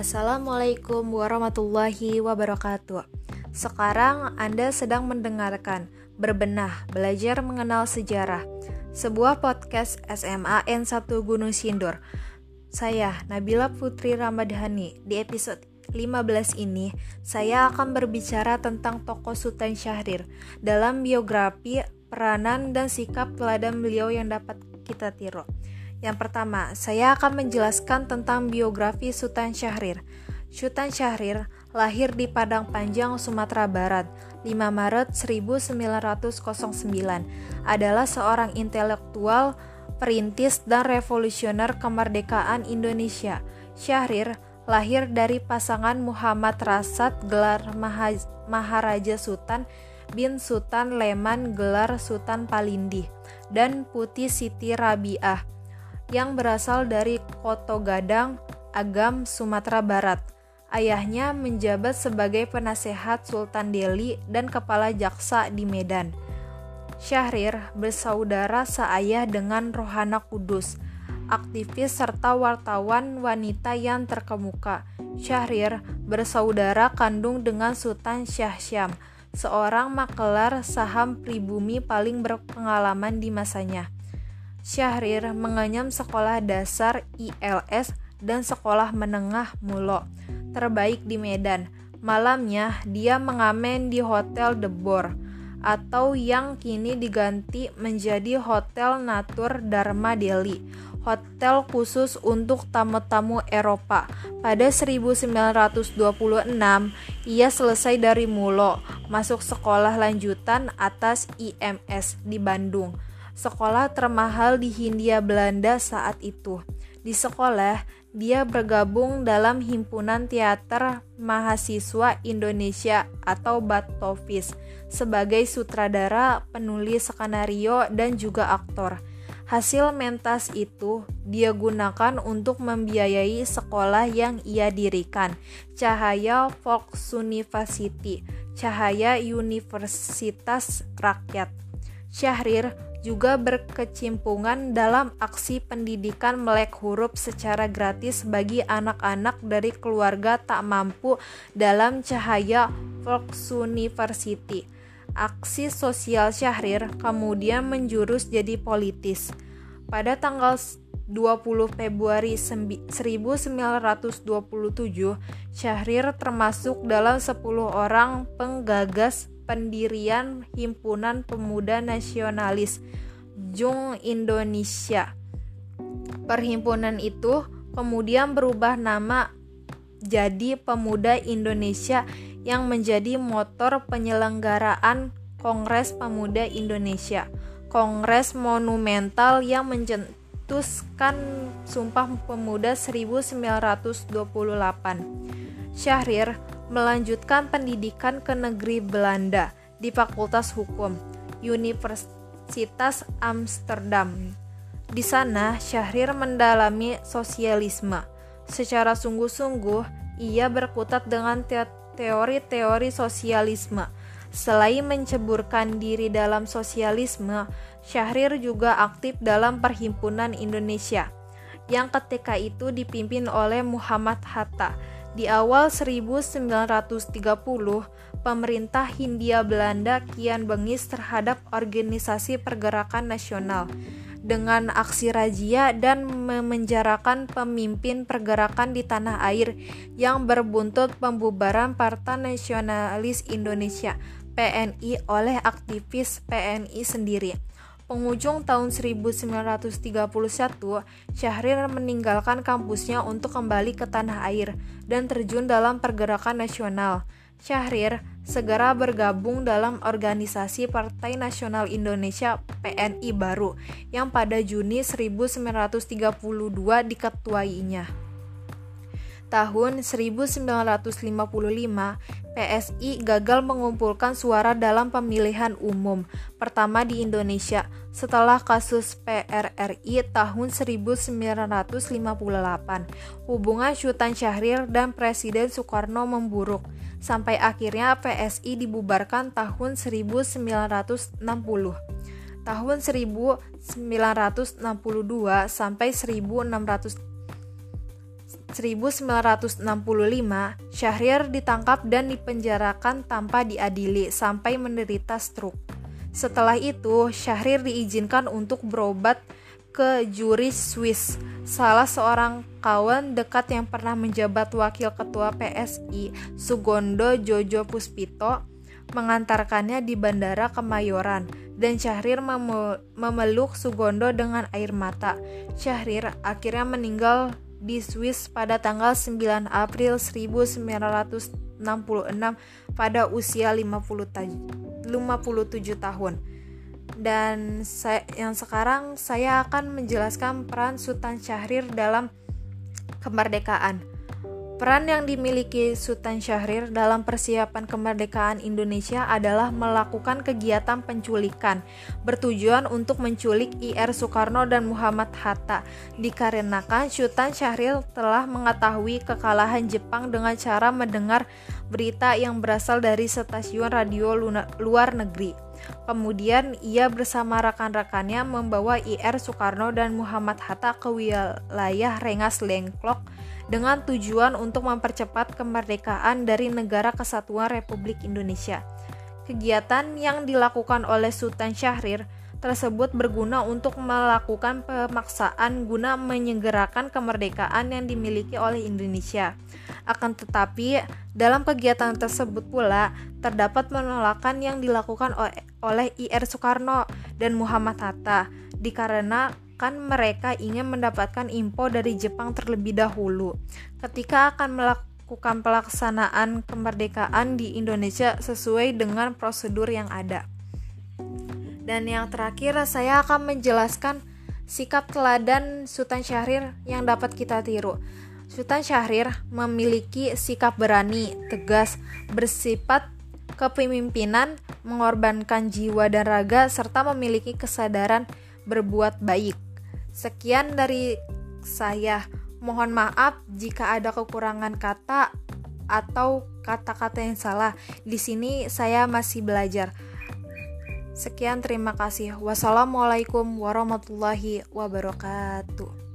Assalamualaikum warahmatullahi wabarakatuh. Sekarang Anda sedang mendengarkan Berbenah Belajar Mengenal Sejarah, sebuah podcast SMA N1 Gunung Sindur. Saya Nabila Putri Ramadhani. Di episode 15 ini, saya akan berbicara tentang tokoh Sultan Syahrir dalam biografi, peranan, dan sikap teladan beliau yang dapat kita tiru. Yang pertama, saya akan menjelaskan tentang biografi Sultan Syahrir. Sultan Syahrir lahir di Padang Panjang, Sumatera Barat, 5 Maret 1909. Adalah seorang intelektual, perintis, dan revolusioner kemerdekaan Indonesia. Syahrir lahir dari pasangan Muhammad Rasad gelar Maharaja Sultan bin Sultan Leman gelar Sultan Palindih dan Putih Siti Rabiah yang berasal dari Koto Gadang, Agam, Sumatera Barat. Ayahnya menjabat sebagai penasehat Sultan Delhi dan kepala jaksa di Medan. Syahrir bersaudara seayah dengan Rohana Kudus, aktivis serta wartawan wanita yang terkemuka. Syahrir bersaudara kandung dengan Sultan Syahsyam, seorang makelar saham pribumi paling berpengalaman di masanya. Syahrir mengenyam sekolah dasar ILS dan sekolah menengah Mulo, terbaik di Medan. Malamnya, dia mengamen di Hotel The Bor, atau yang kini diganti menjadi Hotel Natur Dharma Delhi, hotel khusus untuk tamu-tamu Eropa. Pada 1926, ia selesai dari Mulo, masuk sekolah lanjutan atas IMS di Bandung sekolah termahal di Hindia Belanda saat itu. Di sekolah, dia bergabung dalam Himpunan Teater Mahasiswa Indonesia atau Batovis sebagai sutradara, penulis skenario, dan juga aktor. Hasil mentas itu dia gunakan untuk membiayai sekolah yang ia dirikan, Cahaya Fox University, Cahaya Universitas Rakyat. Syahrir juga berkecimpungan dalam aksi pendidikan melek huruf secara gratis bagi anak-anak dari keluarga tak mampu dalam cahaya Fox University. Aksi sosial Syahrir kemudian menjurus jadi politis. Pada tanggal 20 Februari 1927, Syahrir termasuk dalam 10 orang penggagas pendirian Himpunan Pemuda Nasionalis Jung Indonesia. Perhimpunan itu kemudian berubah nama jadi Pemuda Indonesia yang menjadi motor penyelenggaraan Kongres Pemuda Indonesia. Kongres monumental yang mencetuskan Sumpah Pemuda 1928. Syahrir melanjutkan pendidikan ke negeri Belanda di Fakultas Hukum Universitas Amsterdam. Di sana, Syahrir mendalami sosialisme. Secara sungguh-sungguh, ia berkutat dengan teori-teori sosialisme. Selain menceburkan diri dalam sosialisme, Syahrir juga aktif dalam Perhimpunan Indonesia yang ketika itu dipimpin oleh Muhammad Hatta di awal 1930, pemerintah Hindia Belanda kian bengis terhadap organisasi pergerakan nasional dengan aksi razia dan memenjarakan pemimpin pergerakan di tanah air yang berbuntut pembubaran Partai Nasionalis Indonesia PNI oleh aktivis PNI sendiri. Penghujung tahun 1931, Syahrir meninggalkan kampusnya untuk kembali ke tanah air dan terjun dalam pergerakan nasional. Syahrir segera bergabung dalam organisasi Partai Nasional Indonesia PNI baru yang pada Juni 1932 diketuainya. Tahun 1955, PSI gagal mengumpulkan suara dalam pemilihan umum pertama di Indonesia setelah kasus PRRI tahun 1958. Hubungan Sultan Syahrir dan Presiden Soekarno memburuk sampai akhirnya PSI dibubarkan tahun 1960. Tahun 1962 sampai 1600 1965, Syahrir ditangkap dan dipenjarakan tanpa diadili sampai menderita stroke. Setelah itu, Syahrir diizinkan untuk berobat ke juri Swiss, salah seorang kawan dekat yang pernah menjabat wakil ketua PSI, Sugondo Jojo Puspito, mengantarkannya di bandara Kemayoran dan Syahrir memeluk Sugondo dengan air mata. Syahrir akhirnya meninggal di Swiss pada tanggal 9 April 1966 pada usia 50 57 tahun. Dan saya, yang sekarang saya akan menjelaskan peran Sultan Syahrir dalam kemerdekaan. Peran yang dimiliki Sultan Syahrir dalam persiapan kemerdekaan Indonesia adalah melakukan kegiatan penculikan bertujuan untuk menculik IR Soekarno dan Muhammad Hatta dikarenakan Sultan Syahrir telah mengetahui kekalahan Jepang dengan cara mendengar berita yang berasal dari stasiun radio luar negeri. Kemudian ia bersama rekan-rekannya membawa IR Soekarno dan Muhammad Hatta ke wilayah Rengas Lengklok dengan tujuan untuk mempercepat kemerdekaan dari Negara Kesatuan Republik Indonesia. Kegiatan yang dilakukan oleh Sultan Syahrir tersebut berguna untuk melakukan pemaksaan guna menyegerakan kemerdekaan yang dimiliki oleh Indonesia. Akan tetapi, dalam kegiatan tersebut pula terdapat penolakan yang dilakukan oleh IR Soekarno dan Muhammad Hatta dikarenakan mereka ingin mendapatkan info dari Jepang terlebih dahulu ketika akan melakukan pelaksanaan kemerdekaan di Indonesia sesuai dengan prosedur yang ada. Dan yang terakhir, saya akan menjelaskan sikap teladan Sultan Syahrir yang dapat kita tiru. Sultan Syahrir memiliki sikap berani, tegas, bersifat kepemimpinan, mengorbankan jiwa dan raga, serta memiliki kesadaran berbuat baik. Sekian dari saya. Mohon maaf jika ada kekurangan kata atau kata-kata yang salah. Di sini saya masih belajar. Sekian, terima kasih. Wassalamualaikum warahmatullahi wabarakatuh.